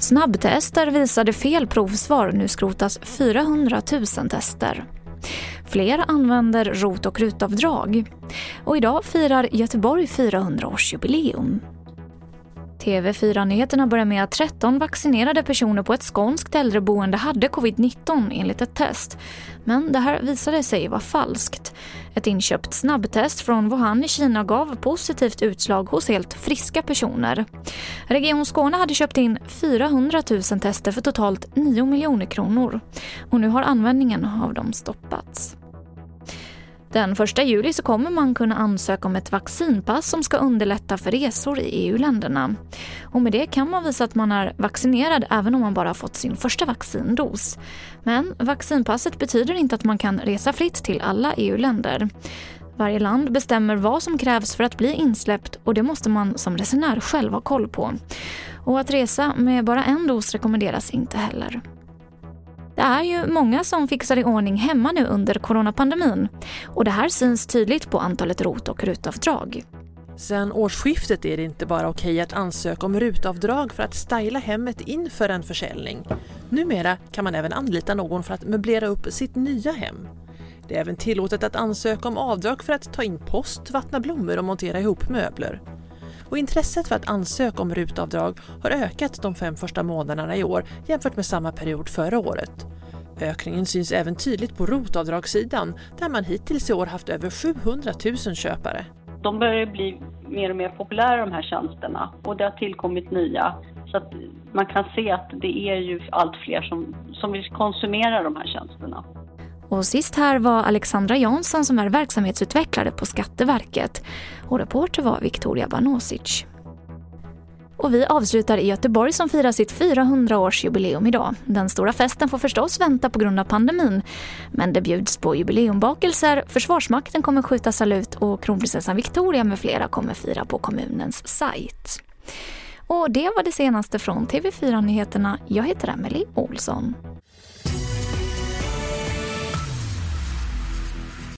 Snabbtester visade fel provsvar. Nu skrotas 400 000 tester. Fler använder rot och rutavdrag. Och idag firar Göteborg 400-årsjubileum. TV4-nyheterna börjar med att 13 vaccinerade personer på ett skånskt äldreboende hade covid-19 enligt ett test. Men det här visade sig vara falskt. Ett inköpt snabbtest från Wuhan i Kina gav positivt utslag hos helt friska personer. Region Skåne hade köpt in 400 000 tester för totalt 9 miljoner kronor. Och nu har användningen av dem stoppats. Den 1 juli så kommer man kunna ansöka om ett vaccinpass som ska underlätta för resor i EU-länderna. Och med det kan man visa att man är vaccinerad även om man bara fått sin första vaccindos. Men vaccinpasset betyder inte att man kan resa fritt till alla EU-länder. Varje land bestämmer vad som krävs för att bli insläppt och det måste man som resenär själv ha koll på. Och att resa med bara en dos rekommenderas inte heller. Det är ju många som fixar i ordning hemma nu under coronapandemin och det här syns tydligt på antalet rot och rutavdrag. Sen årsskiftet är det inte bara okej att ansöka om rutavdrag för att styla hemmet inför en försäljning. Numera kan man även anlita någon för att möblera upp sitt nya hem. Det är även tillåtet att ansöka om avdrag för att ta in post, vattna blommor och montera ihop möbler. Och intresset för att ansöka om rutavdrag har ökat de fem första månaderna i år jämfört med samma period förra året. Ökningen syns även tydligt på rotavdragssidan där man hittills i år haft över 700 000 köpare. De börjar bli mer och mer populära de här tjänsterna och det har tillkommit nya. Så att man kan se att det är ju allt fler som, som vill konsumera de här tjänsterna. Och sist här var Alexandra Jansson som är verksamhetsutvecklare på Skatteverket och reporter var Victoria Banosic. Och vi avslutar i Göteborg som firar sitt 400-årsjubileum idag. Den stora festen får förstås vänta på grund av pandemin. Men det bjuds på jubileumbakelser, Försvarsmakten kommer skjuta salut och kronprinsessan Victoria med flera kommer fira på kommunens sajt. Och det var det senaste från TV4 Nyheterna. Jag heter Emily Olsson.